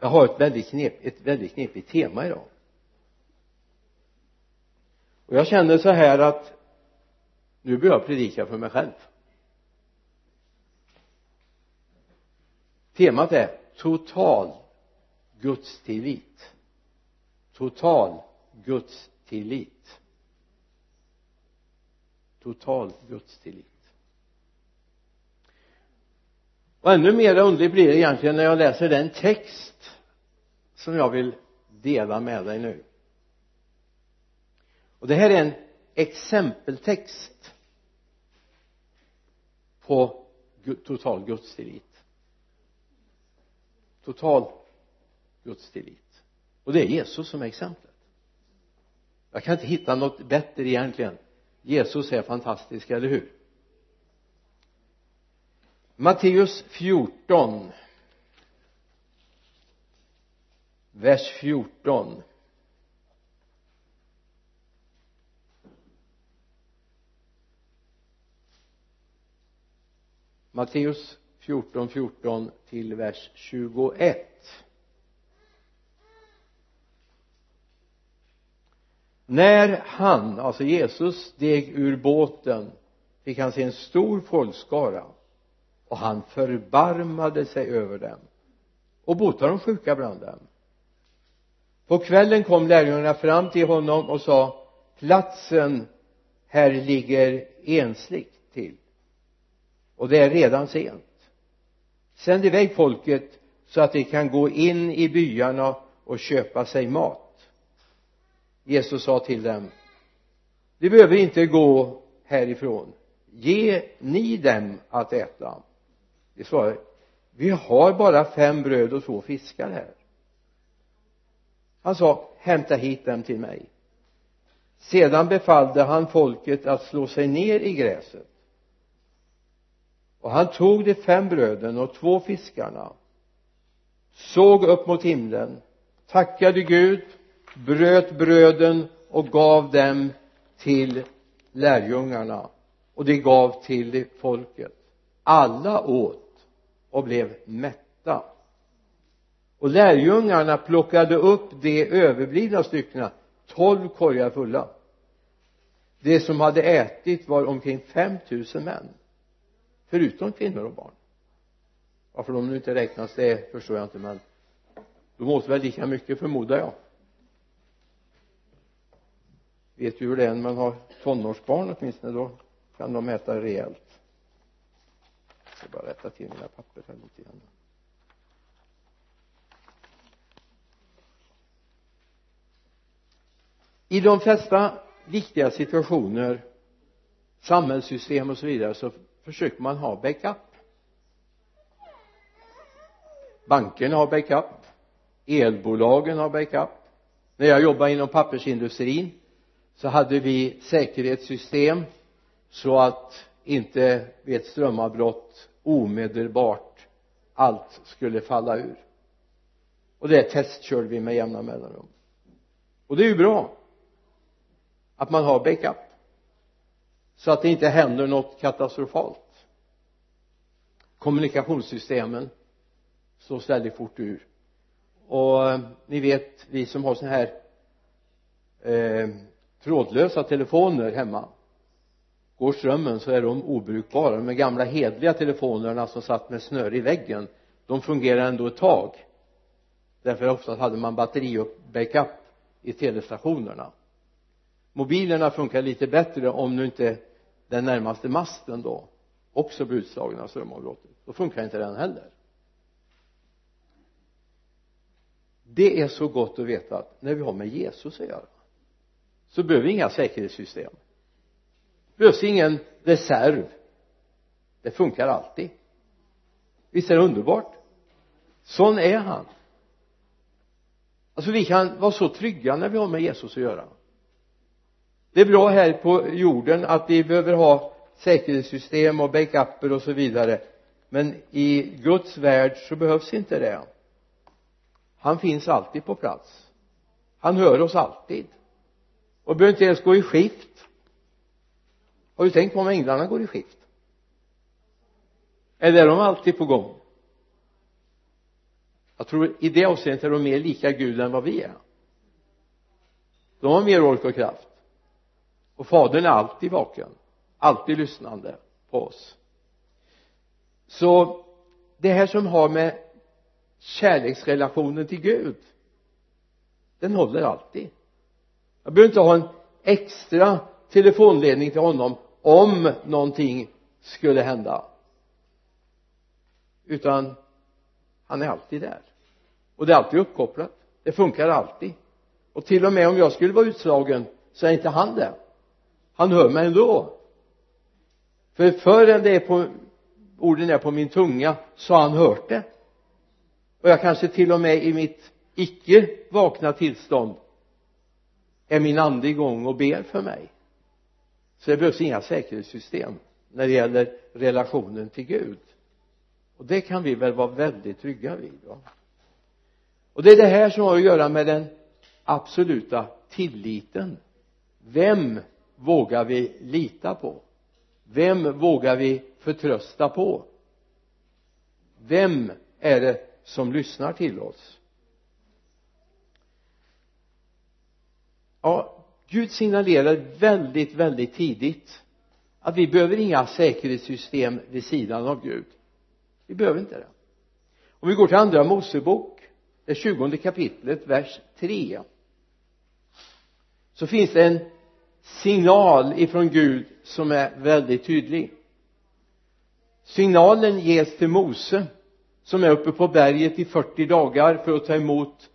jag har ett väldigt knep, ett väldigt knepigt tema idag. Och jag känner så här att nu börjar jag predika för mig själv. Temat är total gudstillit. Total gudstillit. Total gudstillit. Och ännu mer underligt blir det egentligen när jag läser den text som jag vill dela med dig nu. Och det här är en exempeltext på total gudstillit. Total gudstillit. Och det är Jesus som är exemplet. Jag kan inte hitta något bättre egentligen. Jesus är fantastisk, eller hur? Matteus 14 vers 14 Matteus 14, 14 till vers 21 när han, alltså Jesus, steg ur båten fick han se en stor folkskara och han förbarmade sig över dem och botade de sjuka bland dem på kvällen kom lärjungarna fram till honom och sa platsen här ligger ensligt till. Och det är redan sent. Sänd iväg folket så att de kan gå in i byarna och köpa sig mat. Jesus sa till dem de behöver inte gå härifrån. Ge ni dem att äta. De svarade vi har bara fem bröd och två fiskar här han sa hämta hit dem till mig. Sedan befallde han folket att slå sig ner i gräset. Och han tog de fem bröden och två fiskarna såg upp mot himlen tackade Gud bröt bröden och gav dem till lärjungarna. Och de gav till folket. Alla åt och blev mätta och lärjungarna plockade upp de överblivna styckena. Tolv korgar fulla. Det som hade ätit var omkring 5000 män. Förutom kvinnor och barn. Varför de nu inte räknas det förstår jag inte men de åt väl lika mycket förmodar jag. Vet ju hur det är när man har tonårsbarn åtminstone? Då kan de äta rejält. Jag ska bara rätta till mina papper här lite grann. I de flesta viktiga situationer samhällssystem och så vidare så försöker man ha backup. Bankerna har backup. Elbolagen har backup. När jag jobbade inom pappersindustrin så hade vi säkerhetssystem så att inte vid ett strömavbrott omedelbart allt skulle falla ur. Och det testkörde vi med jämna mellanrum. Och det är ju bra att man har backup. Så att det inte händer något katastrofalt. Kommunikationssystemen slås väldigt fort ur. Och eh, ni vet vi som har sådana här eh, trådlösa telefoner hemma. Går strömmen så är de obrukbara. De gamla hedliga telefonerna som satt med snöre i väggen de fungerar ändå ett tag. Därför oftast hade man batteri och backup i telestationerna mobilerna funkar lite bättre om nu inte den närmaste masten då också blir utslagen av strömavbrottet. Då funkar inte den heller. Det är så gott att veta att när vi har med Jesus att göra så behöver vi inga säkerhetssystem. Det behövs ingen reserv. Det funkar alltid. Visst är det underbart? Sån är han. Alltså vi kan vara så trygga när vi har med Jesus att göra det är bra här på jorden att vi behöver ha säkerhetssystem och backuper och så vidare. Men i Guds värld så behövs inte det. Han finns alltid på plats. Han hör oss alltid. Och behöver inte ens gå i skift. Har du tänkt på om änglarna går i skift? Eller är de alltid på gång? Jag tror i det avseendet är de mer lika Gud än vad vi är. De har mer ork och kraft och fadern är alltid vaken alltid lyssnande på oss. Så det här som har med kärleksrelationen till Gud den håller alltid. Jag behöver inte ha en extra telefonledning till honom om någonting skulle hända. Utan han är alltid där. Och det är alltid uppkopplat. Det funkar alltid. Och till och med om jag skulle vara utslagen så är inte han det han hör mig ändå. För förrän det är på orden är på min tunga så har han hört det. Och jag kanske till och med i mitt icke vakna tillstånd är min ande igång och ber för mig. Så det behövs inga säkerhetssystem när det gäller relationen till Gud. Och det kan vi väl vara väldigt trygga vid va? och det är det här som har att göra med den absoluta tilliten. Vem vågar vi lita på? Vem vågar vi förtrösta på? Vem är det som lyssnar till oss? Ja Gud signalerar väldigt väldigt tidigt att vi behöver inga säkerhetssystem vid sidan av Gud. Vi behöver inte det. Om vi går till andra Mosebok det tjugonde kapitlet vers 3 så finns det en signal ifrån Gud som är väldigt tydlig. Signalen ges till Mose som är uppe på berget i 40 dagar för att ta emot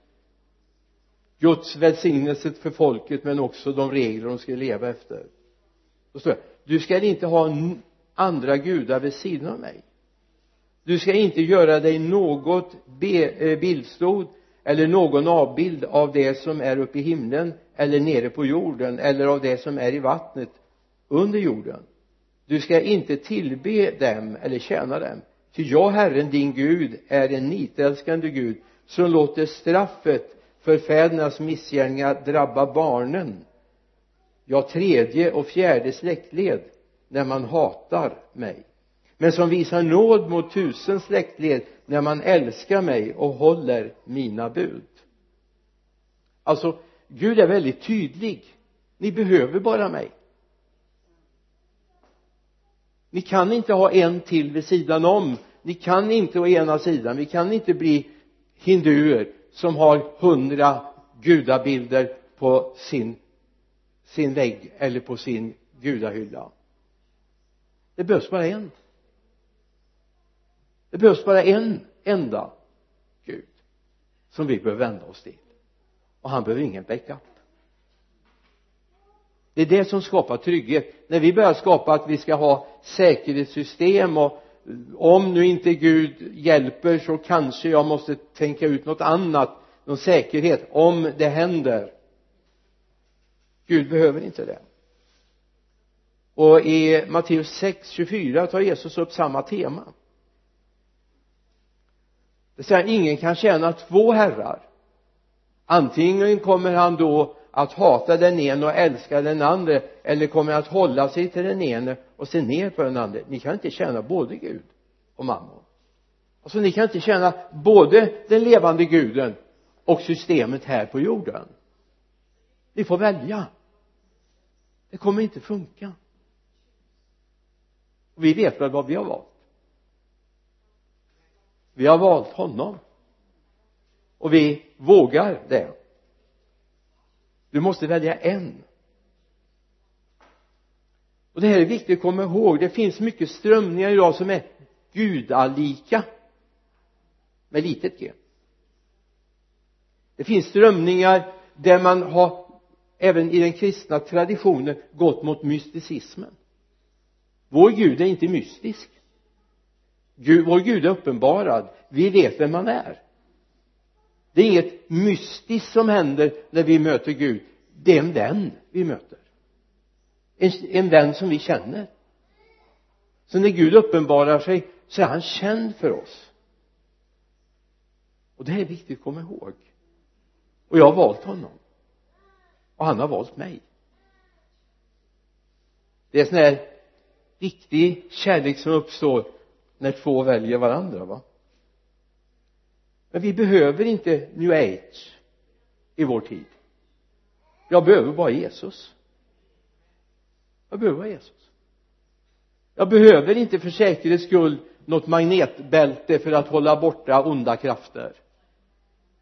Guds välsignelse för folket men också de regler de ska leva efter. Då står det du ska inte ha andra gudar vid sidan av mig. Du ska inte göra dig något eh, bildstod eller någon avbild av det som är uppe i himlen eller nere på jorden eller av det som är i vattnet under jorden. Du ska inte tillbe dem eller tjäna dem. Ty jag herren din Gud är en nitälskande Gud som låter straffet för fädernas missgärningar drabba barnen. Ja tredje och fjärde släktled när man hatar mig. Men som visar nåd mot tusen släktled när man älskar mig och håller mina bud. Alltså Gud är väldigt tydlig. Ni behöver bara mig. Ni kan inte ha en till vid sidan om. Ni kan inte å ena sidan. Vi kan inte bli hinduer som har hundra gudabilder på sin sin vägg eller på sin gudahylla. Det behövs bara en det behövs bara en enda Gud som vi behöver vända oss till. Och han behöver ingen backup. Det är det som skapar trygghet. När vi börjar skapa att vi ska ha säkerhetssystem och om nu inte Gud hjälper så kanske jag måste tänka ut något annat någon säkerhet om det händer. Gud behöver inte det. Och i Matteus 6, 24 tar Jesus upp samma tema det säger ingen kan tjäna två herrar. Antingen kommer han då att hata den ene och älska den andra eller kommer att hålla sig till den ene och se ner på den andra ni kan inte tjäna både Gud och mammon. Alltså ni kan inte tjäna både den levande guden och systemet här på jorden. Ni får välja. Det kommer inte funka. Och vi vet väl vad vi har valt vi har valt honom. Och vi vågar det. Du måste välja en. Och det här är viktigt att komma ihåg. Det finns mycket strömningar idag som är gudalika. Med litet g. Det finns strömningar där man har även i den kristna traditionen gått mot mysticismen. Vår gud är inte mystisk. Gud, vår Gud är uppenbarad. Vi vet vem han är. Det är inget mystiskt som händer när vi möter Gud. Det är en vän vi möter. En, en vän som vi känner. Så när Gud uppenbarar sig så är han känd för oss. Och det här är viktigt att komma ihåg. Och jag har valt honom. Och han har valt mig. Det är sån här riktig kärlek som uppstår när två väljer varandra va? Men vi behöver inte new age i vår tid. Jag behöver bara Jesus. Jag behöver bara Jesus. Jag behöver inte för säkerhets skull något magnetbälte för att hålla borta onda krafter.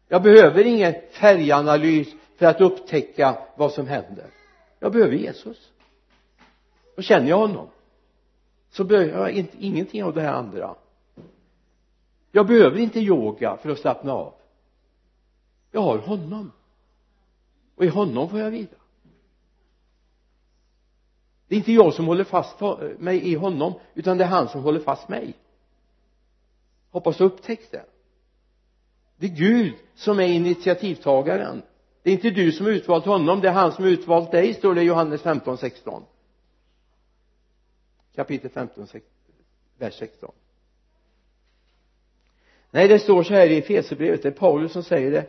Jag behöver ingen färganalys för att upptäcka vad som händer. Jag behöver Jesus. Då känner jag honom så behöver jag inte, ingenting av det här andra. Jag behöver inte yoga för att slappna av. Jag har honom. Och i honom får jag vila. Det är inte jag som håller fast mig i honom utan det är han som håller fast mig. Hoppas du upptäckt det. Det är Gud som är initiativtagaren. Det är inte du som har utvalt honom det är han som har utvalt dig står det i Johannes 15 16 kapitel 15 vers 16 nej det står så här i Efesierbrevet. Det är Paulus som säger det.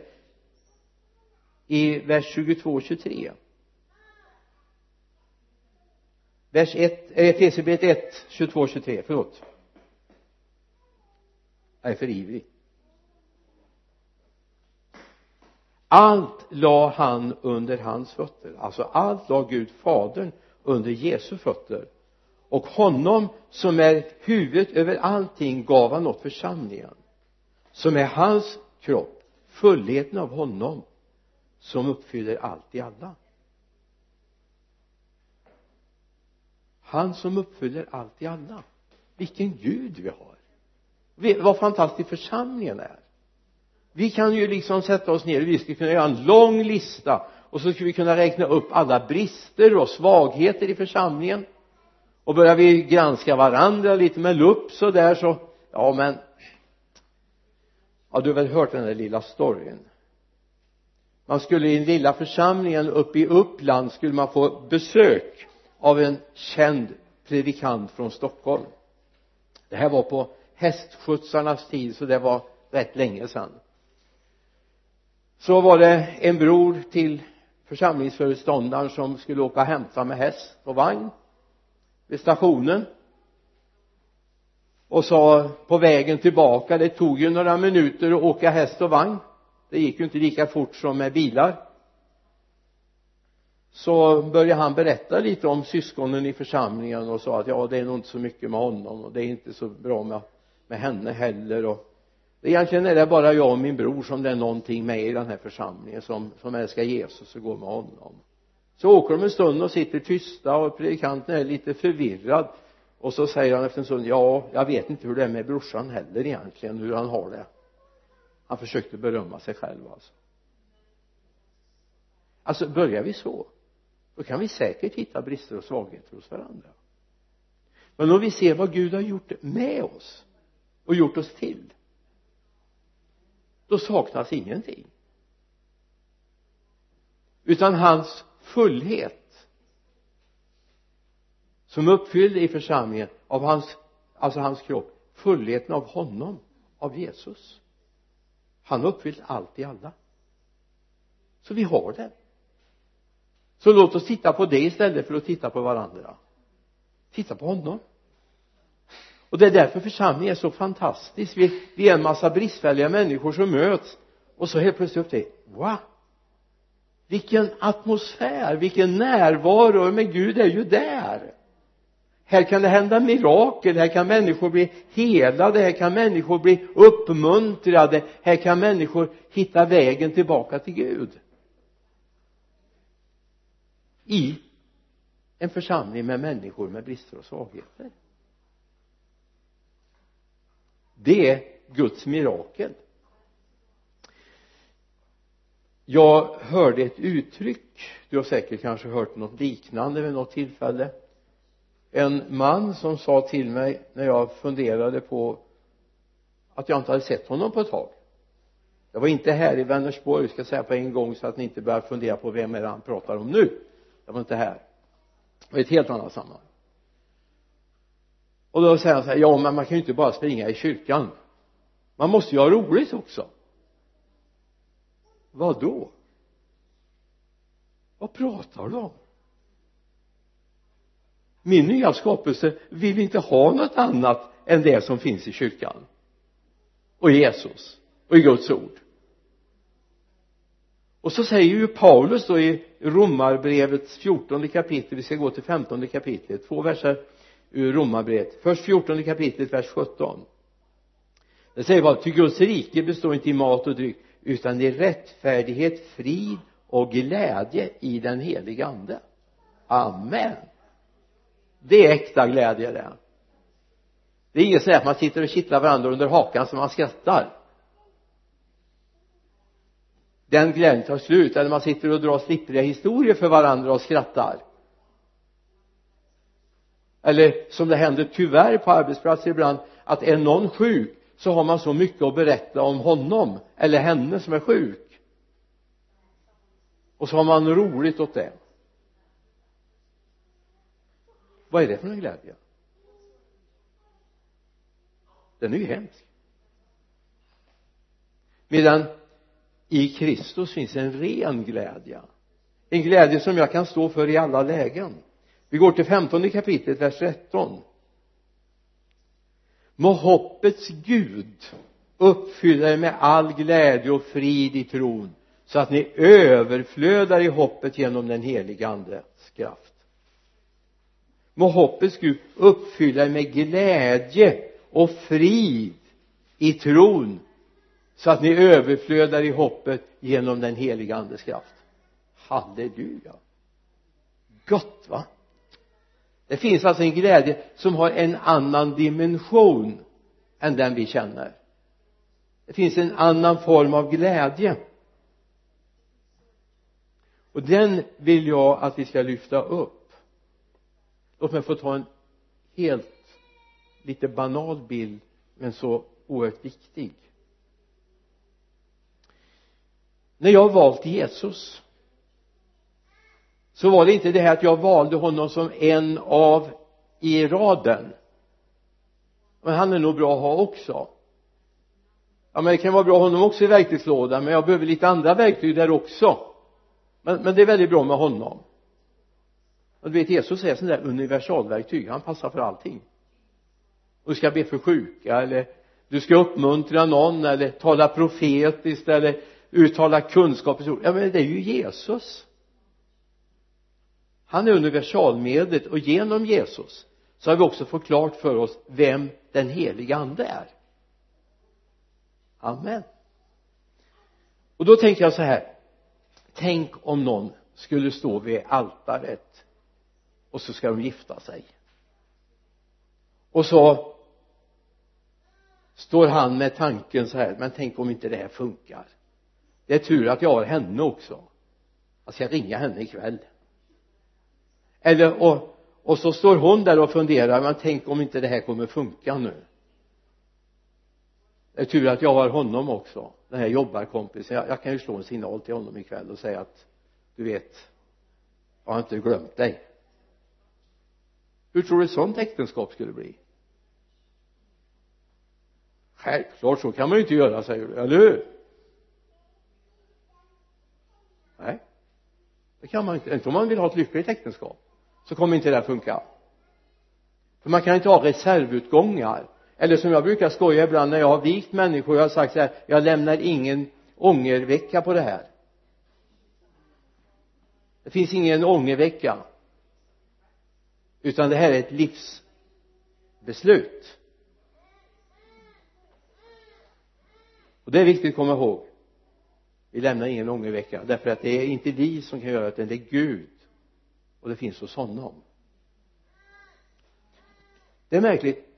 I vers 22 och 23 vers 1 eh, Efesierbrevet 1 22 och 23 förlåt. Jag är för ivrig. Allt la han under hans fötter. Alltså allt la Gud fadern under Jesu fötter och honom som är huvudet över allting gav han åt församlingen som är hans kropp fullheten av honom som uppfyller allt i alla. Han som uppfyller allt i alla. Vilken Gud vi har. Vad fantastisk församlingen är. Vi kan ju liksom sätta oss ner vi skulle kunna göra en lång lista och så skulle vi kunna räkna upp alla brister och svagheter i församlingen och börjar vi granska varandra lite med lupp så där så ja men ja du har väl hört den där lilla storyn? Man skulle i den lilla församlingen uppe i Uppland skulle man få besök av en känd predikant från Stockholm. Det här var på hästskjutsarnas tid så det var rätt länge sedan. Så var det en bror till församlingsföreståndaren som skulle åka och hämta med häst och vagn vid stationen. Och sa på vägen tillbaka det tog ju några minuter att åka häst och vagn. Det gick ju inte lika fort som med bilar. Så började han berätta lite om syskonen i församlingen och sa att ja det är nog inte så mycket med honom och det är inte så bra med, med henne heller och egentligen är det bara jag och min bror som det är någonting med i den här församlingen som, som älskar Jesus och går med honom så åker de en stund och sitter tysta och predikanten är lite förvirrad. Och så säger han efter en stund ja jag vet inte hur det är med brorsan heller egentligen hur han har det. Han försökte berömma sig själv alltså. Alltså börjar vi så då kan vi säkert hitta brister och svagheter hos varandra. Men om vi ser vad Gud har gjort med oss och gjort oss till då saknas ingenting. Utan hans fullhet som uppfyllde i församlingen av hans alltså hans kropp fullheten av honom av Jesus. Han har uppfyllt allt i alla. Så vi har det. Så låt oss titta på det istället för att titta på varandra. Titta på honom. Och det är därför församlingen är så fantastisk. Vi, vi är en massa bristfälliga människor som möts och så helt plötsligt upptäcker wow vilken atmosfär vilken närvaro men Gud är ju där. Här kan det hända mirakel här kan människor bli helade här kan människor bli uppmuntrade här kan människor hitta vägen tillbaka till Gud. I en församling med människor med brister och svagheter. Det är Guds mirakel jag hörde ett uttryck. Du har säkert kanske hört något liknande vid något tillfälle. En man som sa till mig när jag funderade på att jag inte hade sett honom på ett tag. Jag var inte här i Vänersborg ska jag säga på en gång så att ni inte börjar fundera på vem är det han pratar om nu. Jag var inte här. Det var ett helt annat sammanhang. Och då säger han så här ja men man kan ju inte bara springa i kyrkan. Man måste ju ha roligt också vad då vad pratar du om? Min nya skapelse vill inte ha något annat än det som finns i kyrkan. Och Jesus och i Guds ord. Och så säger ju Paulus då i romarbrevets fjortonde kapitel vi ska gå till femtonde kapitlet två verser ur romarbrevet. Först fjortonde kapitlet vers 17 det säger bara ty Guds rike består inte i mat och dryck utan i rättfärdighet, frid och glädje i den heliga ande. Amen. Det är äkta glädje det. Det är inget sånt att man sitter och kittlar varandra under hakan så man skrattar. Den glädjen tar slut eller man sitter och drar slippriga historier för varandra och skrattar. Eller som det händer tyvärr på arbetsplatser ibland att är någon sjuk så har man så mycket att berätta om honom eller henne som är sjuk. Och så har man roligt åt det. Vad är det för en glädje? Den är ju hemsk. Medan i Kristus finns en ren glädje. En glädje som jag kan stå för i alla lägen. Vi går till femtonde kapitlet vers 13 må hoppets Gud uppfylla er med all glädje och frid i tron så att ni överflödar i hoppet genom den heliga andes kraft. Må hoppets Gud uppfylla er med glädje och frid i tron så att ni överflödar i hoppet genom den heliga andes kraft. Halleluja! Gott va? Det finns alltså en glädje som har en annan dimension än den vi känner. Det finns en annan form av glädje. Och den vill jag att vi ska lyfta upp. Låt mig få ta en helt lite banal bild men så oerhört viktig. När jag valt Jesus så var det inte det här att jag valde honom som en av i raden. Men han är nog bra att ha också. Ja men det kan vara bra att ha honom också i verktygslådan men jag behöver lite andra verktyg där också. Men, men det är väldigt bra med honom. Och du vet Jesus är sån där universalverktyg. Han passar för allting. Och du ska be för sjuka eller du ska uppmuntra någon eller tala profetiskt eller uttala kunskap ja men det är ju Jesus han är universalmedlet och genom Jesus så har vi också fått klart för oss vem den heliga ande är. Amen. Och då tänker jag så här. Tänk om någon skulle stå vid altaret och så ska de gifta sig. Och så står han med tanken så här men tänk om inte det här funkar. Det är tur att jag har henne också. Jag ska ringa henne ikväll eller och, och så står hon där och funderar men tänk om inte det här kommer funka nu. Det är tur att jag har honom också den här jobbarkompisen. Jag, jag kan ju slå en signal till honom ikväll och säga att du vet jag har inte glömt dig. Hur tror du ett sånt äktenskap skulle bli? Självklart så kan man ju inte göra säger du, eller hur? Nej. Det kan man inte. Inte om man vill ha ett lyckligt äktenskap så kommer inte det att funka. För man kan inte ha reservutgångar. Eller som jag brukar skoja ibland när jag har vikt människor jag har sagt så här jag lämnar ingen ångervecka på det här. Det finns ingen ångervecka. Utan det här är ett livsbeslut. Och det är viktigt att komma ihåg. Vi lämnar ingen ångervecka därför att det är inte vi som kan göra det utan det är Gud och det finns hos honom. Det är märkligt.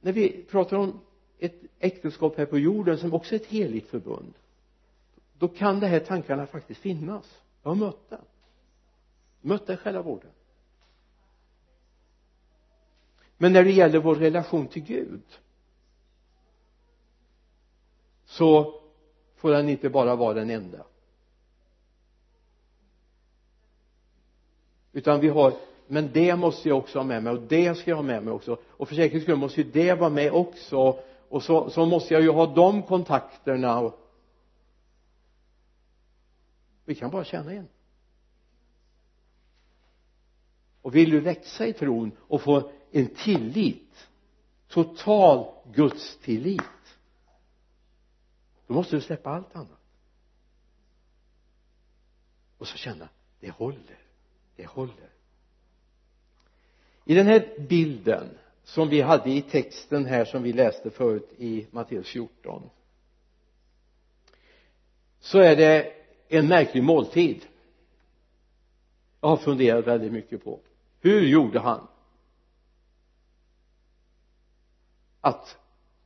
När vi pratar om ett äktenskap här på jorden som också är ett heligt förbund då kan de här tankarna faktiskt finnas. Jag har mött det mött det i själavården men när det gäller vår relation till Gud så får den inte bara vara den enda. Utan vi har men det måste jag också ha med mig och det ska jag ha med mig också. Och för säkerhets skull måste ju det vara med också. Och så, så måste jag ju ha de kontakterna. Och vi kan bara känna en och vill du växa i tron och få en tillit total Guds tillit då måste du släppa allt annat. Och så känna det håller det håller. I den här bilden som vi hade i texten här som vi läste förut i Matteus 14 så är det en märklig måltid. Jag har funderat väldigt mycket på hur gjorde han? Att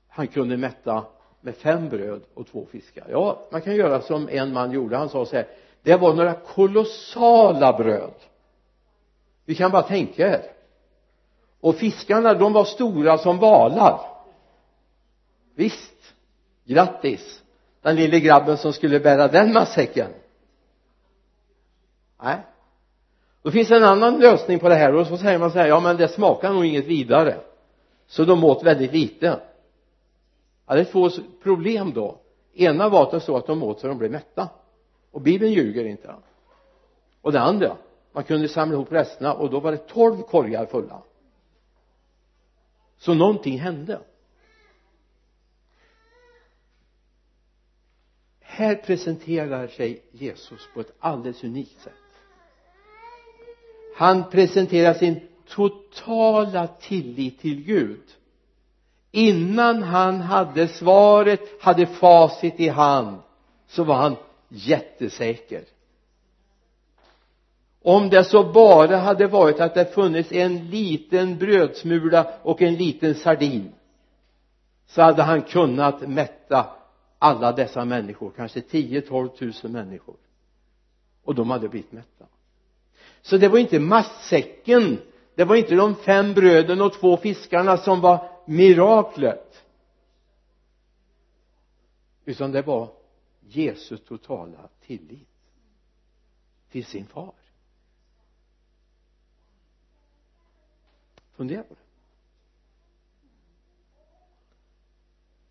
han kunde mätta med fem bröd och två fiskar. Ja man kan göra som en man gjorde. Han sa så här det var några kolossala bröd vi kan bara tänka er. Och fiskarna de var stora som valar. Visst. Grattis. Den lille grabben som skulle bära den matsäcken nej. Då finns det en annan lösning på det här. Och så säger man så här ja men det smakar nog inget vidare. Så de åt väldigt lite. Ja det är två problem då. Ena var att det så att de åt så de blev mätta. Och bibeln ljuger inte. Och det andra man kunde samla ihop resterna och då var det tolv korgar fulla. Så någonting hände. Här presenterar sig Jesus på ett alldeles unikt sätt. Han presenterar sin totala tillit till Gud. Innan han hade svaret, hade facit i hand så var han jättesäker om det så bara hade varit att det funnits en liten brödsmula och en liten sardin så hade han kunnat mätta alla dessa människor kanske 10 12 tusen människor. Och de hade blivit mätta. Så det var inte matsäcken det var inte de fem bröden och två fiskarna som var miraklet utan det var Jesu totala tillit till sin far. Fundera på det.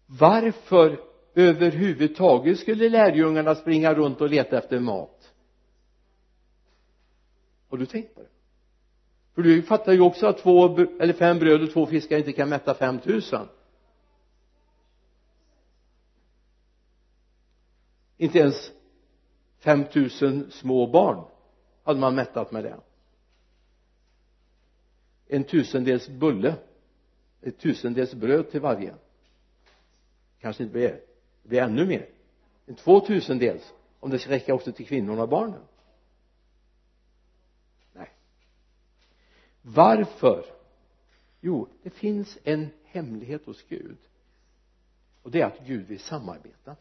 Varför överhuvudtaget skulle lärjungarna springa runt och leta efter mat? Har du tänkt på det? För du fattar ju också att två eller fem bröd och två fiskar inte kan mätta fem tusen inte ens fem tusen små barn hade man mättat med det en tusendels bulle ett tusendels bröd till varje. Kanske inte blir det blir ännu mer. En två tusendels om det ska räcka också till kvinnorna och barnen. Nej. Varför? Jo det finns en hemlighet hos Gud. Och det är att Gud vill samarbeta.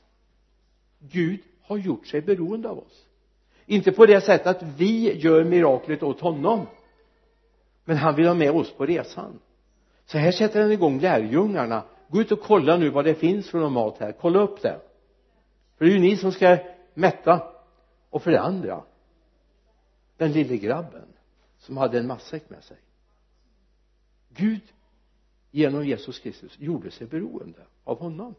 Gud har gjort sig beroende av oss. Inte på det sättet att vi gör miraklet åt honom men han vill ha med oss på resan. Så här sätter han igång lärjungarna. Gå ut och kolla nu vad det finns för någon mat här. Kolla upp det. För det är ju ni som ska mätta. Och för det andra den lille grabben som hade en matsäck med sig. Gud genom Jesus Kristus gjorde sig beroende av honom.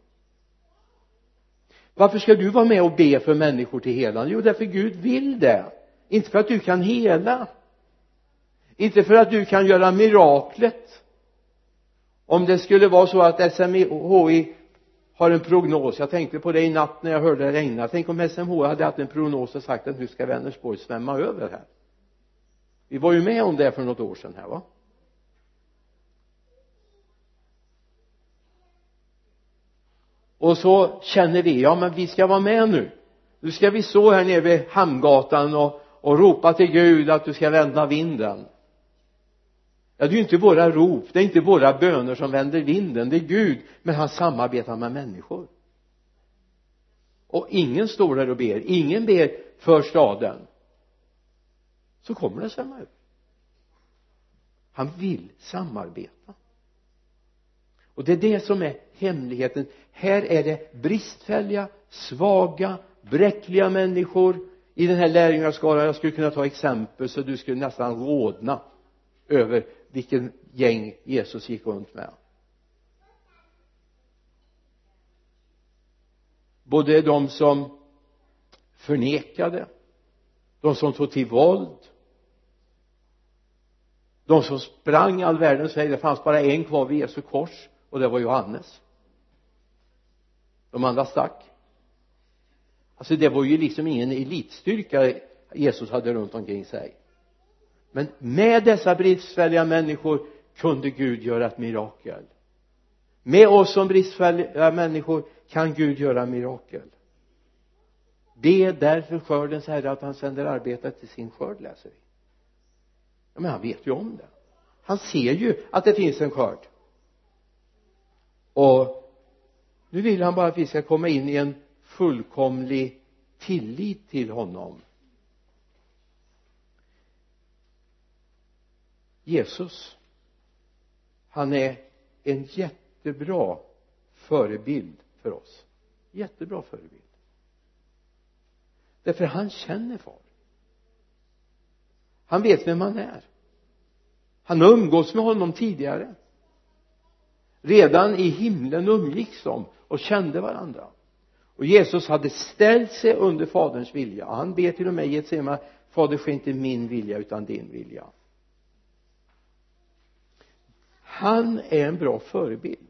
Varför ska du vara med och be för människor till helande jo därför Gud vill det. Inte för att du kan hela inte för att du kan göra miraklet. Om det skulle vara så att SMHI har en prognos. Jag tänkte på det i natt när jag hörde det regna. Tänk om SMHI hade haft en prognos och sagt att nu ska Vänersborg svämma över här. Vi var ju med om det för något år sedan här va? Och så känner vi ja men vi ska vara med nu. Nu ska vi stå här nere vid Hamngatan och, och ropa till Gud att du ska vända vinden ja det är ju inte våra rop det är inte våra böner som vänder vinden det är Gud. Men han samarbetar med människor. Och ingen står där och ber ingen ber för staden. Så kommer det svämma ut. Han vill samarbeta. Och det är det som är hemligheten. Här är det bristfälliga svaga bräckliga människor i den här lärjungaskaran. Jag skulle kunna ta exempel så du skulle nästan rodna över vilken gäng Jesus gick runt med. Både de som förnekade de som tog till våld de som sprang all världens väg det fanns bara en kvar vid Jesu kors och det var Johannes. De andra stack. Alltså det var ju liksom ingen elitstyrka Jesus hade runt omkring sig men med dessa bristfälliga människor kunde Gud göra ett mirakel. Med oss som bristfälliga människor kan Gud göra mirakel. Be därför skördens herre att han sänder arbetare till sin skörd läser vi. Ja men han vet ju om det. Han ser ju att det finns en skörd. Och nu vill han bara att vi ska komma in i en fullkomlig tillit till honom. Jesus han är en jättebra förebild för oss. Jättebra förebild. Därför han känner far. Han vet vem han är. Han har umgåtts med honom tidigare. Redan i himlen umgicks de och kände varandra. Och Jesus hade ställt sig under faderns vilja. Han ber till och med i Getsemane fader ske inte min vilja utan din vilja han är en bra förebild.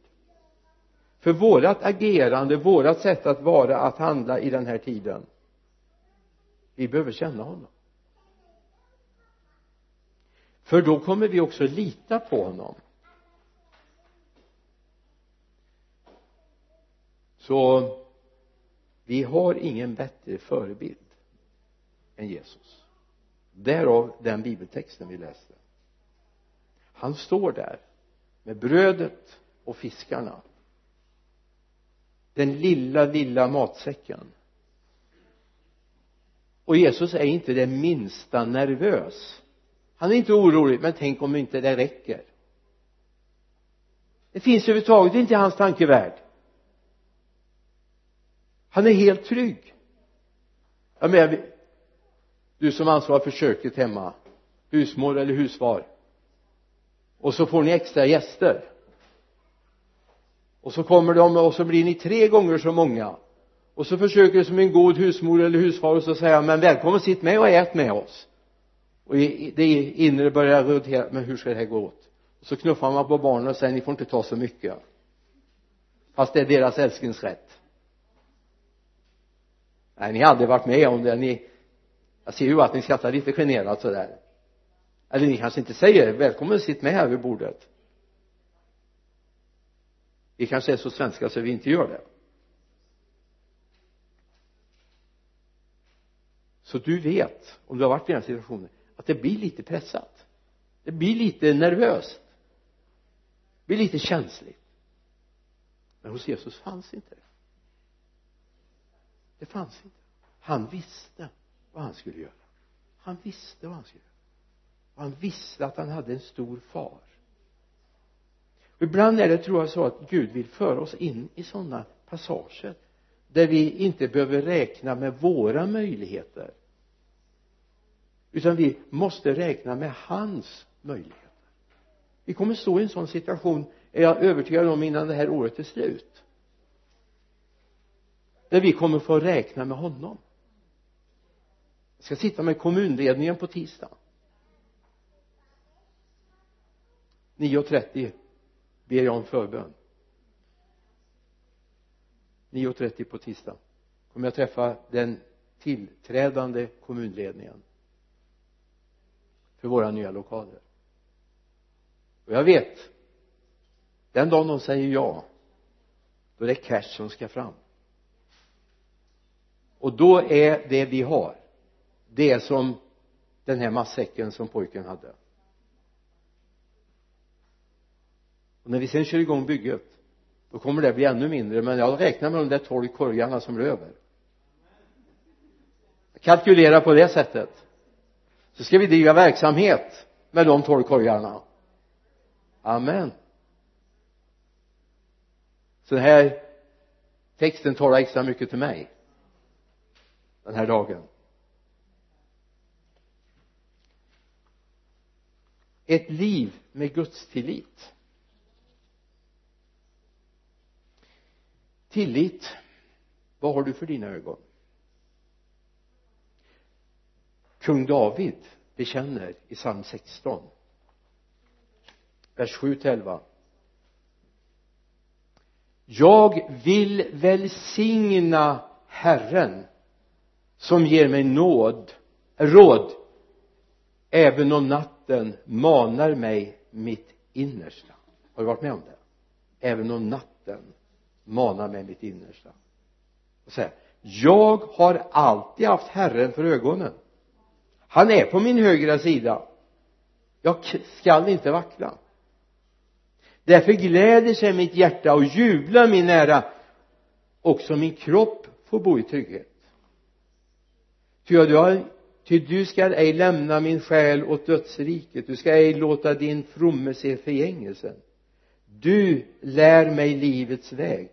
För vårat agerande, vårat sätt att vara, att handla i den här tiden vi behöver känna honom. För då kommer vi också lita på honom. Så vi har ingen bättre förebild än Jesus. Därav den bibeltexten vi läste. Han står där med brödet och fiskarna. Den lilla lilla matsäcken. Och Jesus är inte det minsta nervös. Han är inte orolig men tänk om inte det räcker. Det finns överhuvudtaget inte i hans tankevärld. Han är helt trygg. Jag menar du som ansvarar för köket hemma husmor eller husfar och så får ni extra gäster. Och så kommer de och så blir ni tre gånger så många. Och så försöker du som en god husmor eller husfar och så säga men välkommen sitt med och ät med oss. Och det inre börjar rotera men hur ska det här gå åt? Och så knuffar man på barnen och säger ni får inte ta så mycket. Fast det är deras älsklingsrätt. Nej ni har aldrig varit med om det. Ni jag ser ju att ni skrattar lite generat sådär eller ni kanske inte säger välkommen sitt med här vid bordet. Vi kanske är så svenska så vi inte gör det. Så du vet om du har varit i den situationen att det blir lite pressat. Det blir lite nervöst. Det blir lite känsligt. Men hos Jesus fanns inte det. Det fanns inte. Han visste vad han skulle göra. Han visste vad han skulle göra han visste att han hade en stor far. Och ibland är det tror jag så att Gud vill föra oss in i sådana passager där vi inte behöver räkna med våra möjligheter utan vi måste räkna med hans möjligheter. Vi kommer stå i en sån situation är jag övertygad om innan det här året är slut där vi kommer få räkna med honom. Jag ska sitta med kommunledningen på tisdag. 9.30 ber jag om förbön. 9.30 på tisdag kommer jag träffa den tillträdande kommunledningen för våra nya lokaler. Och jag vet den dagen de säger ja då är det cash som ska fram. Och då är det vi har det som den här matsäcken som pojken hade. Och när vi sen kör igång bygget då kommer det bli ännu mindre men jag räknar med de där tolv korgarna som blir över kalkylera på det sättet. Så ska vi driva verksamhet med de tolv korgarna. Amen. Så den här texten talar extra mycket till mig. Den här dagen. Ett liv med gudstillit tillit. Vad har du för dina ögon? Kung David bekänner i psalm 16 vers 7 till 11 jag vill välsigna Herren som ger mig nåd råd. Även om natten manar mig mitt innersta. Har du varit med om det? Även om natten manar mig mitt innersta. Och säga jag har alltid haft Herren för ögonen. Han är på min högra sida. Jag skall inte vackla. Därför gläder sig mitt hjärta och jublar min ära. Också min kropp får bo i trygghet. Ty, du har, ty du skall ej lämna min själ åt dödsriket. Du skall ej låta din fromme se förgängelsen. Du lär mig livets väg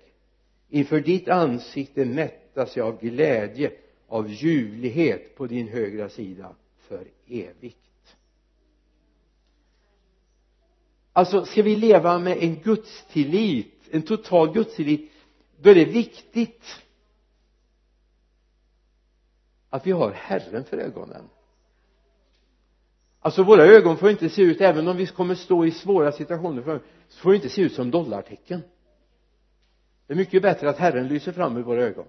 inför ditt ansikte mättas jag av glädje av ljuvlighet på din högra sida för evigt. Alltså ska vi leva med en gudstillit en total gudstillit då är det viktigt att vi har Herren för ögonen. Alltså våra ögon får inte se ut även om vi kommer stå i svåra situationer så får det inte se ut som dollartecken det är mycket bättre att Herren lyser fram i våra ögon.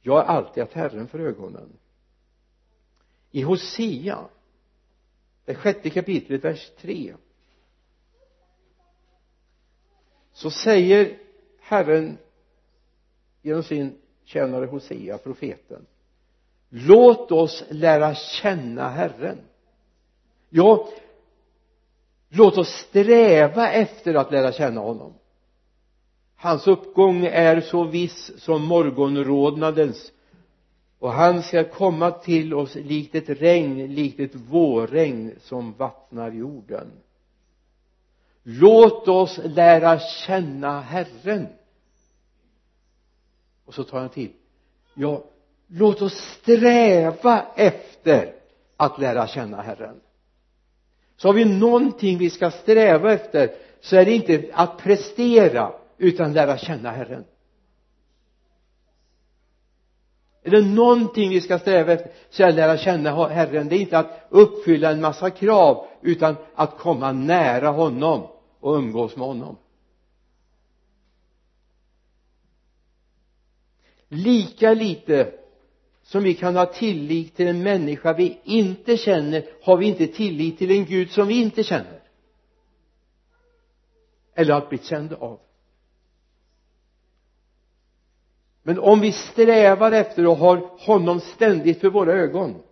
Jag har alltid haft Herren för ögonen. I Hosea det sjätte kapitlet vers 3 så säger Herren genom sin tjänare Hosea, profeten låt oss lära känna Herren. Ja låt oss sträva efter att lära känna honom. Hans uppgång är så viss som morgonrodnadens och han ska komma till oss likt ett regn, likt ett vårregn som vattnar jorden. Låt oss lära känna Herren. Och så tar han till. Ja låt oss sträva efter att lära känna Herren så har vi någonting vi ska sträva efter så är det inte att prestera utan lära känna Herren. Är det någonting vi ska sträva efter så är det att lära känna Herren. Det är inte att uppfylla en massa krav utan att komma nära honom och umgås med honom. Lika lite som vi kan ha tillit till en människa vi inte känner har vi inte tillit till en Gud som vi inte känner. Eller har blivit kända av. Men om vi strävar efter och har honom ständigt för våra ögon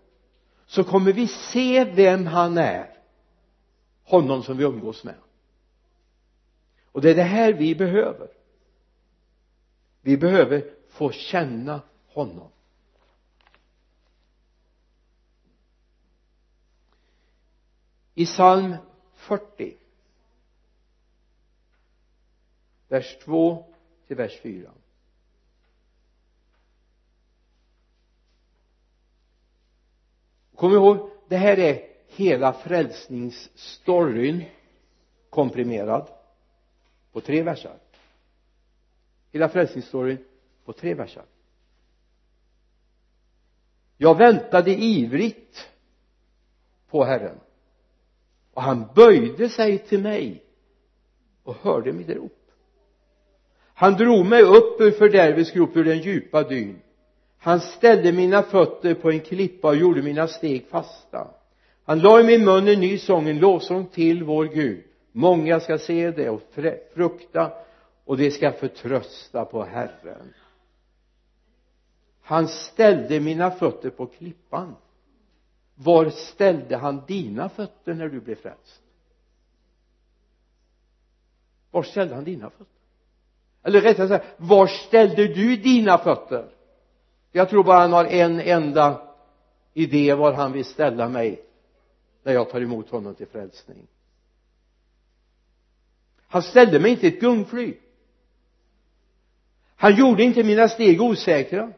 så kommer vi se vem han är. Honom som vi umgås med. Och det är det här vi behöver. Vi behöver få känna honom. I psalm 40 vers 2 till vers 4 kom ihåg det här är hela frälsningsstoryn komprimerad på tre versar. Hela frälsningsstoryn på tre versar. Jag väntade ivrigt på Herren och han böjde sig till mig och hörde mitt rop. Han drog mig upp ur fördärvets grop ur den djupa dyn. Han ställde mina fötter på en klippa och gjorde mina steg fasta. Han la i min mun en ny sång, en lovsång till vår Gud. Många ska se det och frukta och de ska förtrösta på Herren. Han ställde mina fötter på klippan var ställde han dina fötter när du blev frälst? Var ställde han dina fötter? Eller rättare sagt var ställde du dina fötter? Jag tror bara han har en enda idé var han vill ställa mig när jag tar emot honom till frälsning. Han ställde mig inte i ett gungfly. Han gjorde inte mina steg osäkra.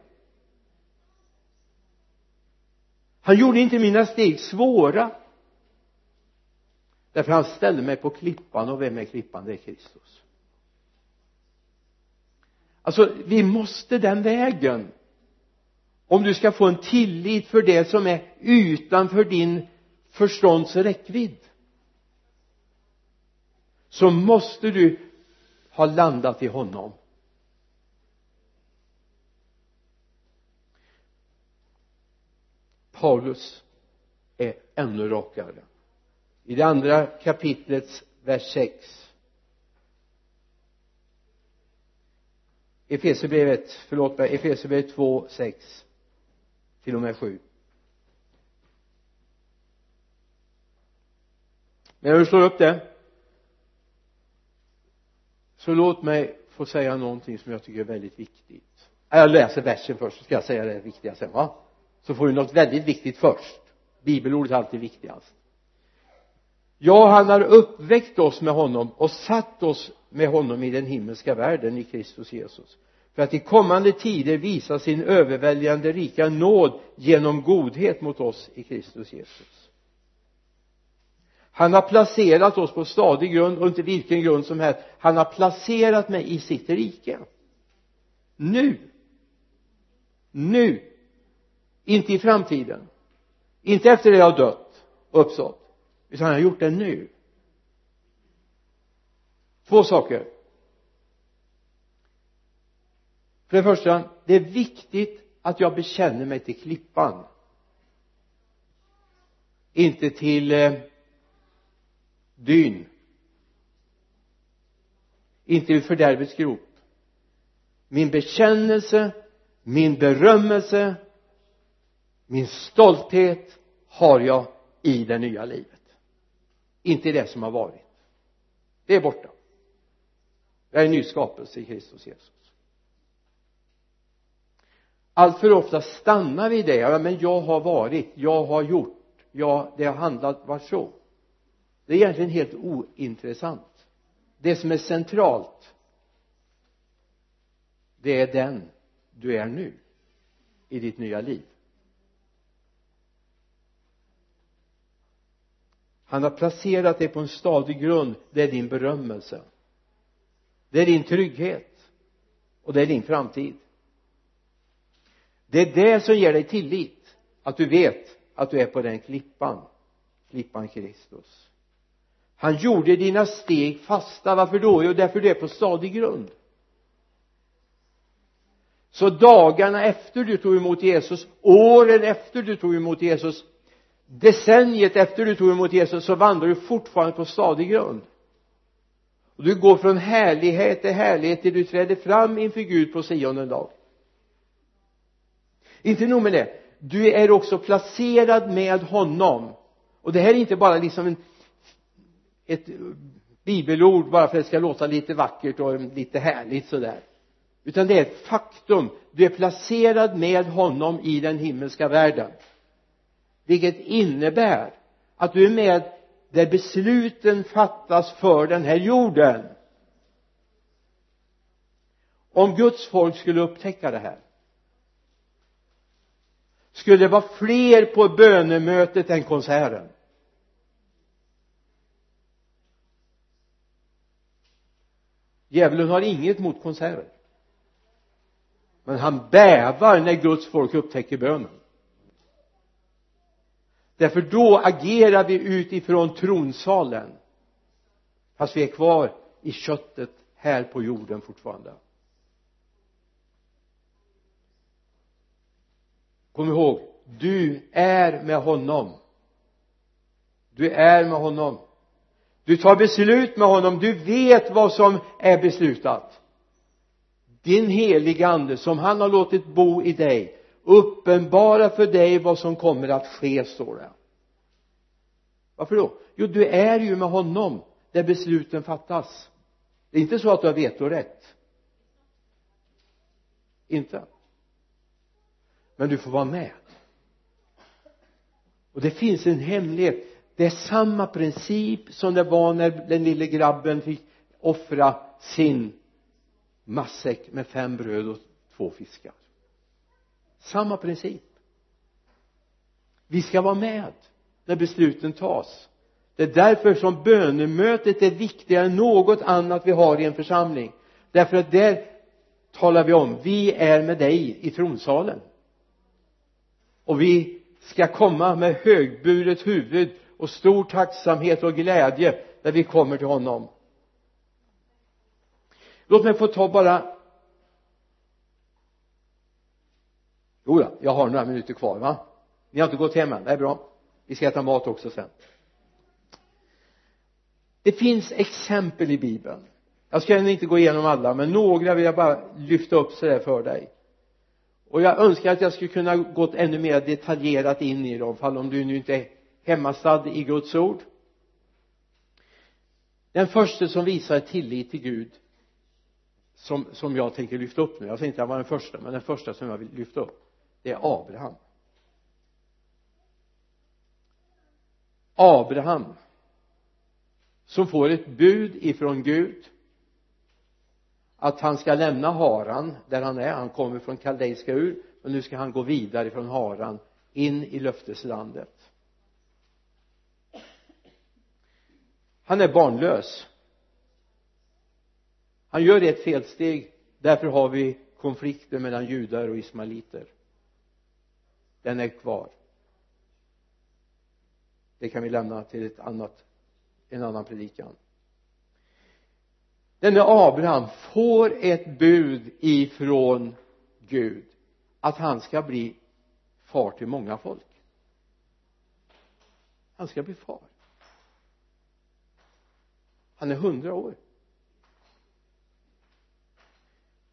Han gjorde inte mina steg svåra. Därför han ställde mig på klippan och vem är klippan? Det är Kristus. Alltså vi måste den vägen. Om du ska få en tillit för det som är utanför din förstånds räckvidd så måste du ha landat i honom. Paulus är ännu rakare. I det andra kapitlets vers 6 Efesierbrevet, förlåt mig, Efesierbrevet 2, 6 till och med 7 men när du slår upp det. Så låt mig få säga någonting som jag tycker är väldigt viktigt. Jag läser versen först så ska jag säga det viktiga sen va? Så får du något väldigt viktigt först. Bibelordet är alltid viktigast. Ja han har uppväckt oss med honom och satt oss med honom i den himmelska världen i Kristus Jesus. För att i kommande tider visa sin överväldigande rika nåd genom godhet mot oss i Kristus Jesus. Han har placerat oss på stadig grund och inte vilken grund som helst. Han har placerat mig i sitt rike. Nu. Nu inte i framtiden. Inte efter det jag har dött och uppstått. Utan han har gjort det nu. Två saker. För det första det är viktigt att jag bekänner mig till klippan. Inte till eh, dyn. Inte till fördärvets grop. Min bekännelse min berömmelse min stolthet har jag i det nya livet. Inte i det som har varit. Det är borta. Jag är en ny skapelse i Kristus Jesus. Allt för ofta stannar vi i det. Ja, men jag har varit jag har gjort ja det har handlat varit så? Det är egentligen helt ointressant. Det som är centralt det är den du är nu i ditt nya liv. Han har placerat dig på en stadig grund. Det är din berömmelse. Det är din trygghet. Och det är din framtid. Det är det som ger dig tillit. Att du vet att du är på den klippan. Klippan Kristus. Han gjorde dina steg fasta. Varför då? jo därför du är på stadig grund. Så dagarna efter du tog emot Jesus åren efter du tog emot Jesus decenniet efter du tog emot Jesus så vandrar du fortfarande på stadig grund. Och du går från härlighet till härlighet till du träder fram inför Gud på sionde dag. Inte nog med det. Du är också placerad med honom. Och det här är inte bara liksom en, ett bibelord bara för att det ska låta lite vackert och lite härligt sådär. Utan det är ett faktum. Du är placerad med honom i den himmelska världen vilket innebär att du är med där besluten fattas för den här jorden. Om Guds folk skulle upptäcka det här skulle det vara fler på bönemötet än konserten. Djävulen har inget mot konserter men han bävar när Guds folk upptäcker bönen därför då agerar vi utifrån tronsalen. Fast vi är kvar i köttet här på jorden fortfarande. Kom ihåg du är med honom. Du är med honom. Du tar beslut med honom. Du vet vad som är beslutat. Din heliga ande som han har låtit bo i dig uppenbara för dig vad som kommer att ske står det. Varför då? Jo du är ju med honom där besluten fattas. Det är inte så att du har vetorätt. Inte. Men du får vara med. Och det finns en hemlighet. Det är samma princip som det var när den lille grabben fick offra sin matsäck med fem bröd och två fiskar samma princip. Vi ska vara med när besluten tas. Det är därför som bönemötet är viktigare än något annat vi har i en församling. Därför att där talar vi om vi är med dig i tronsalen. Och vi ska komma med högburet huvud och stor tacksamhet och glädje när vi kommer till honom. Låt mig få ta bara jo jag har några minuter kvar va? Ni har inte gått hem än, det är bra. Vi ska äta mat också sen. Det finns exempel i bibeln. Jag ska inte gå igenom alla men några vill jag bara lyfta upp sådär för dig. Och jag önskar att jag skulle kunna gått ännu mer detaljerat in i dem fall om du nu inte är hemmastadd i Guds ord. Den första som visar tillit till Gud som, som jag tänker lyfta upp nu. Jag säger inte att han var den första men den första som jag vill lyfta upp det är Abraham. Abraham som får ett bud ifrån Gud att han ska lämna Haran där han är. Han kommer från kaldeiska ur men nu ska han gå vidare från Haran in i löfteslandet. Han är barnlös. Han gör ett felsteg. Därför har vi konflikter mellan judar och ismaeliter den är kvar. Det kan vi lämna till ett annat en annan predikan. Denne Abraham får ett bud ifrån Gud att han ska bli far till många folk. Han ska bli far. Han är hundra år.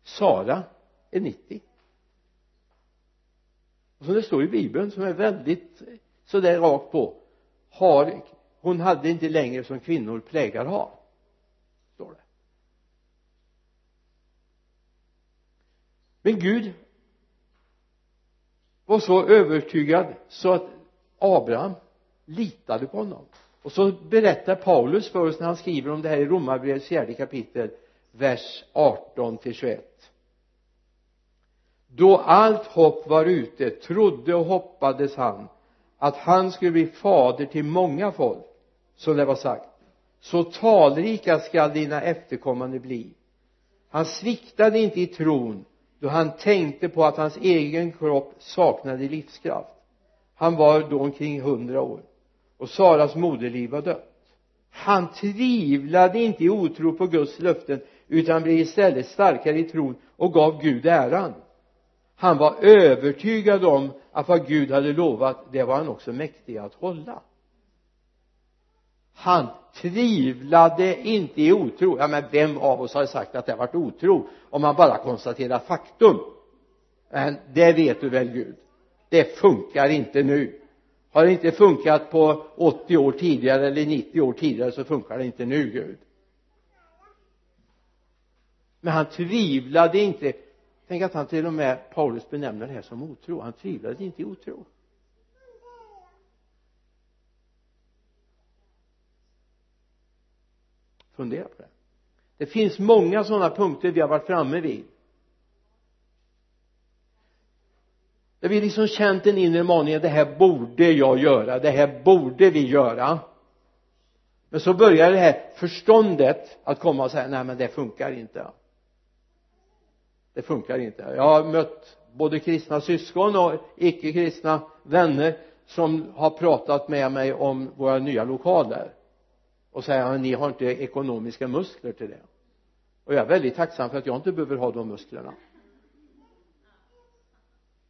Sara är 90 som det står i bibeln som är väldigt sådär rakt på har hon hade inte längre som kvinnor plägar ha står det. Men Gud var så övertygad så att Abraham litade på honom. Och så berättar Paulus för oss när han skriver om det här i Romarbrevets fjärde kapitel vers 18 till 21 då allt hopp var ute trodde och hoppades han att han skulle bli fader till många folk som det var sagt. Så talrika skall dina efterkommande bli. Han sviktade inte i tron då han tänkte på att hans egen kropp saknade livskraft. Han var då omkring hundra år och Saras moderliv var dött. Han tvivlade inte i otro på Guds löften utan blev istället starkare i tron och gav Gud äran han var övertygad om att vad Gud hade lovat det var han också mäktig att hålla. Han tvivlade inte i otro. Ja men vem av oss har sagt att det har varit otro? Om man bara konstaterar faktum. Men det vet du väl Gud? Det funkar inte nu. Har det inte funkat på 80 år tidigare eller 90 år tidigare så funkar det inte nu Gud. Men han tvivlade inte tänk att han till och med Paulus benämner det här som otro. Han tvivlade inte i otro. Fundera på det. Det finns många sådana punkter vi har varit framme vid. Där vi liksom känt en inre maning det här borde jag göra det här borde vi göra. Men så börjar det här förståndet att komma och säga nej men det funkar inte det funkar inte. Jag har mött både kristna syskon och icke-kristna vänner som har pratat med mig om våra nya lokaler och säger att ni har inte ekonomiska muskler till det. Och jag är väldigt tacksam för att jag inte behöver ha de musklerna.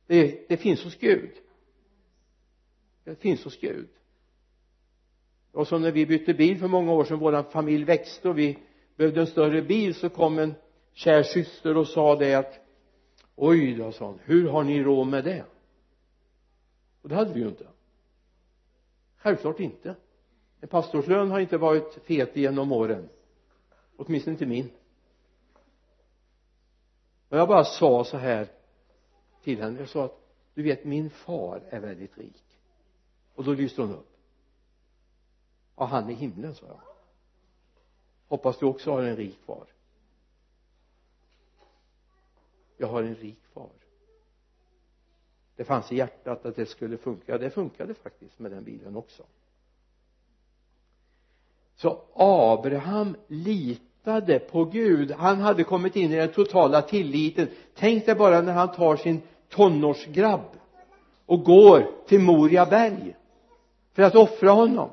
Det, det finns hos Gud. Det finns hos Gud. Och som när vi bytte bil för många år sedan vår familj växte och vi behövde en större bil så kom en kär syster och sa det att oj då sa hon hur har ni råd med det? Och det hade vi ju inte. Självklart inte. En pastorslön har inte varit fet genom åren. Åtminstone inte min. Och jag bara sa så här till henne. Jag sa att du vet min far är väldigt rik. Och då lyste hon upp. Ja han är himlen sa jag. Hoppas du också har en rik far jag har en rik far. Det fanns i hjärtat att det skulle funka. Det funkade faktiskt med den bilen också. Så Abraham litade på Gud. Han hade kommit in i den totala tilliten. Tänk dig bara när han tar sin tonårsgrabb och går till Moria berg för att offra honom.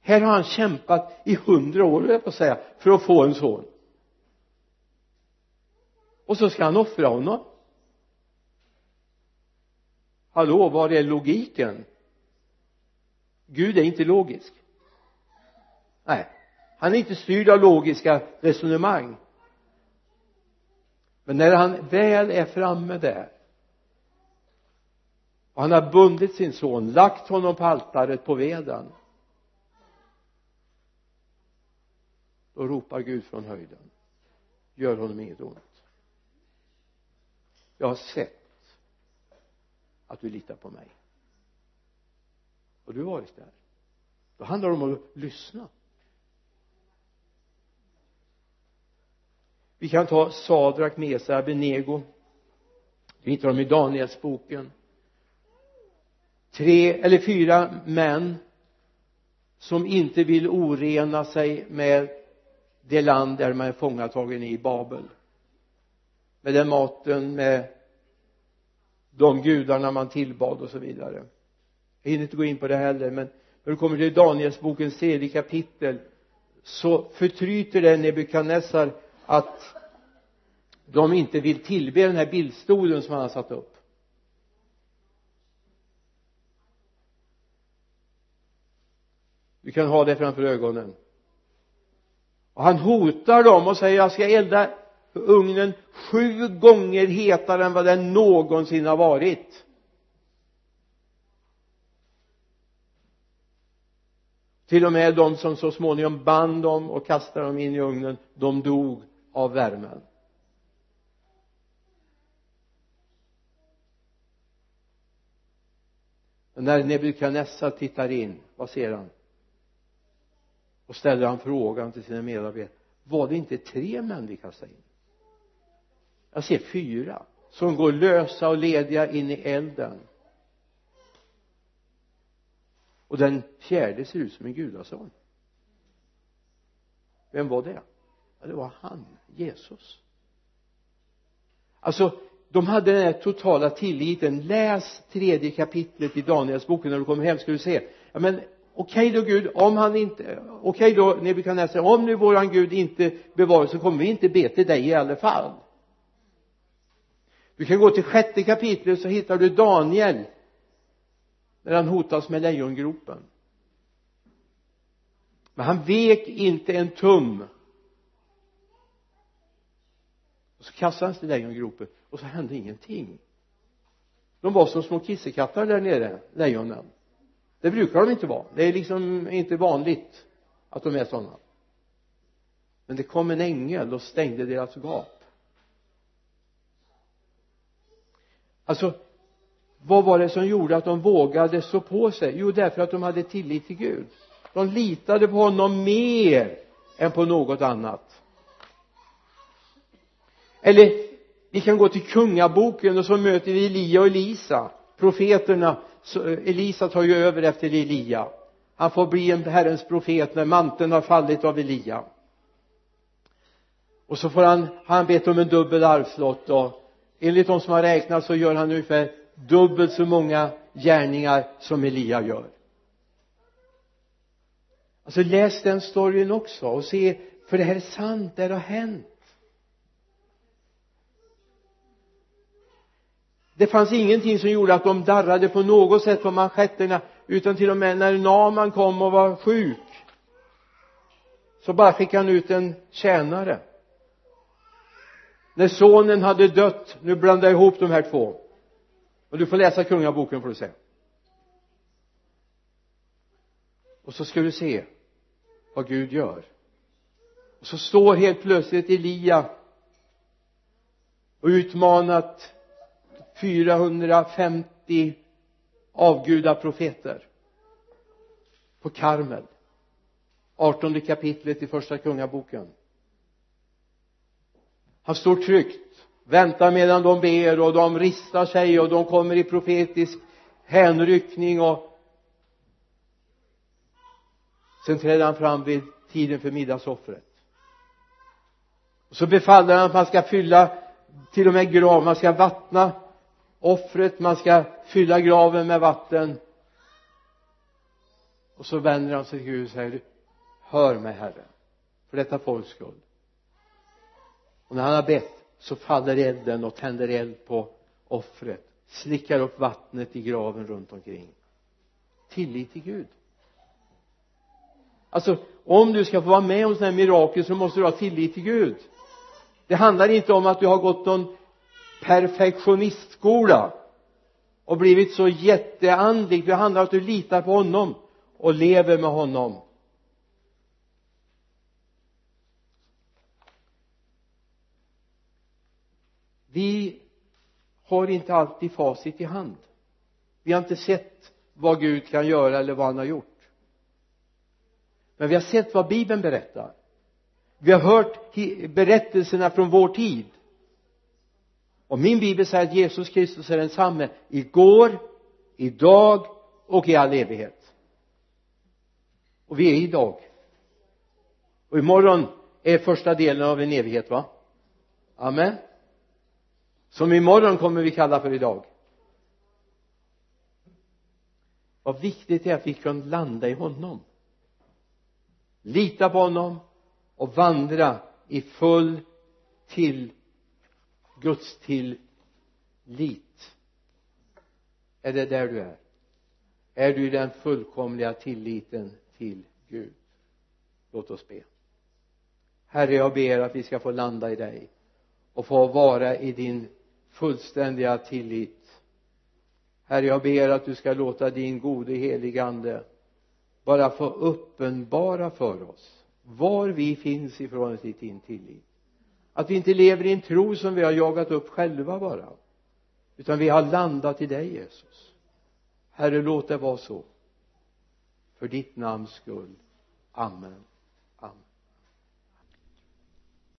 Här har han kämpat i hundra år jag på att säga för att få en son och så ska han offra honom. Hallå var är logiken? Gud är inte logisk. Nej han är inte styrd av logiska resonemang. Men när han väl är framme där och han har bundit sin son lagt honom på altaret på veden då ropar Gud från höjden gör honom inget ont jag har sett att du litar på mig. Och du har varit där. Då handlar det om att lyssna. Vi kan ta Sadrak, Mesa, Abenego vi hittar dem i Danielsboken. Tre eller fyra män som inte vill orena sig med det land där man är fångatagen i Babel med den maten med de gudarna man tillbad och så vidare. Jag hinner inte gå in på det heller men när du kommer till Danielsbokens tredje kapitel så förtryter det Nebukadnessar att de inte vill tillbe den här bildstolen som han har satt upp. Du kan ha det framför ögonen. Och han hotar dem och säger jag ska elda ugnen sju gånger hetare än vad den någonsin har varit. Till och med de som så småningom band dem och kastade dem in i ugnen de dog av värmen. Men när Nebukadnessar tittar in vad ser han? Och ställer han frågan till sina medarbetare var det inte tre män vi kastade in? Jag ser fyra som går lösa och lediga in i elden. Och den fjärde ser ut som en gudason. Vem var det? Ja det var han Jesus. Alltså de hade den här totala tilliten. Läs tredje kapitlet i Danielsboken när du kommer hem ska du se. Ja men okej okay då Gud om han inte okej okay då Nebukadnessar om nu våran Gud inte bevarar så kommer vi inte be till dig i alla fall du kan gå till sjätte kapitlet så hittar du Daniel när han hotas med lejongropen. Men han vek inte en tum. Och så kastade han sig i lejongropen och så hände ingenting. De var som små kissekatter där nere lejonen. Det brukar de inte vara. Det är liksom inte vanligt att de är sådana men det kom en ängel och stängde deras gap. Alltså vad var det som gjorde att de vågade stå på sig? Jo därför att de hade tillit till Gud. De litade på honom mer än på något annat. Eller vi kan gå till kungaboken och så möter vi Elia och Elisa. Profeterna Elisa tar ju över efter Elia. Han får bli en Herrens profet när manteln har fallit av Elia. Och så får han han bett om en dubbel arvslott och enligt de som har räknat så gör han ungefär dubbelt så många gärningar som Elia gör. Alltså läs den storyn också och se för det här är sant, det här har hänt. Det fanns ingenting som gjorde att de darrade på något sätt på manschetterna utan till och med när Naman kom och var sjuk så bara skickade han ut en tjänare när sonen hade dött nu blandar jag ihop de här två. Och du får läsa kungaboken får du se. Och så ska du se vad Gud gör. Och så står helt plötsligt Elia och utmanat 450 avgudaprofeter på Karmel. 18 kapitlet i första kungaboken han står tryggt väntar medan de ber och de ristar sig och de kommer i profetisk hänryckning och sen träder han fram vid tiden för middagsoffret och så befaller han att man ska fylla till och med grav, man ska vattna offret, man ska fylla graven med vatten. Och så vänder han sig till Gud och säger hör mig herre för detta folks skull och när han har bett så faller elden och tänder eld på offret slickar upp vattnet i graven runt omkring. Tillit till Gud. Alltså om du ska få vara med om sådana här mirakel så måste du ha tillit till Gud. Det handlar inte om att du har gått någon perfektionistskola och blivit så jätteandlig. Det handlar om att du litar på honom och lever med honom. Vi har inte alltid facit i hand. Vi har inte sett vad Gud kan göra eller vad han har gjort. Men vi har sett vad bibeln berättar. Vi har hört berättelserna från vår tid. Och min bibel säger att Jesus Kristus är densamme igår, idag och i all evighet. Och vi är idag och imorgon är första delen av en evighet va? Amen som imorgon kommer vi kalla för idag. Vad viktigt det är att vi kan landa i honom. Lita på honom och vandra i full till Guds tillit. Är det där du är? Är du i den fullkomliga tilliten till Gud? Låt oss be. Herre jag ber att vi ska få landa i dig och få vara i din fullständiga tillit. Herre jag ber att du ska låta din gode helige ande bara få uppenbara för oss var vi finns i förhållande till din tillit att vi inte lever i en tro som vi har jagat upp själva bara utan vi har landat i dig Jesus. Herre låt det vara så. För ditt namns skull. Amen.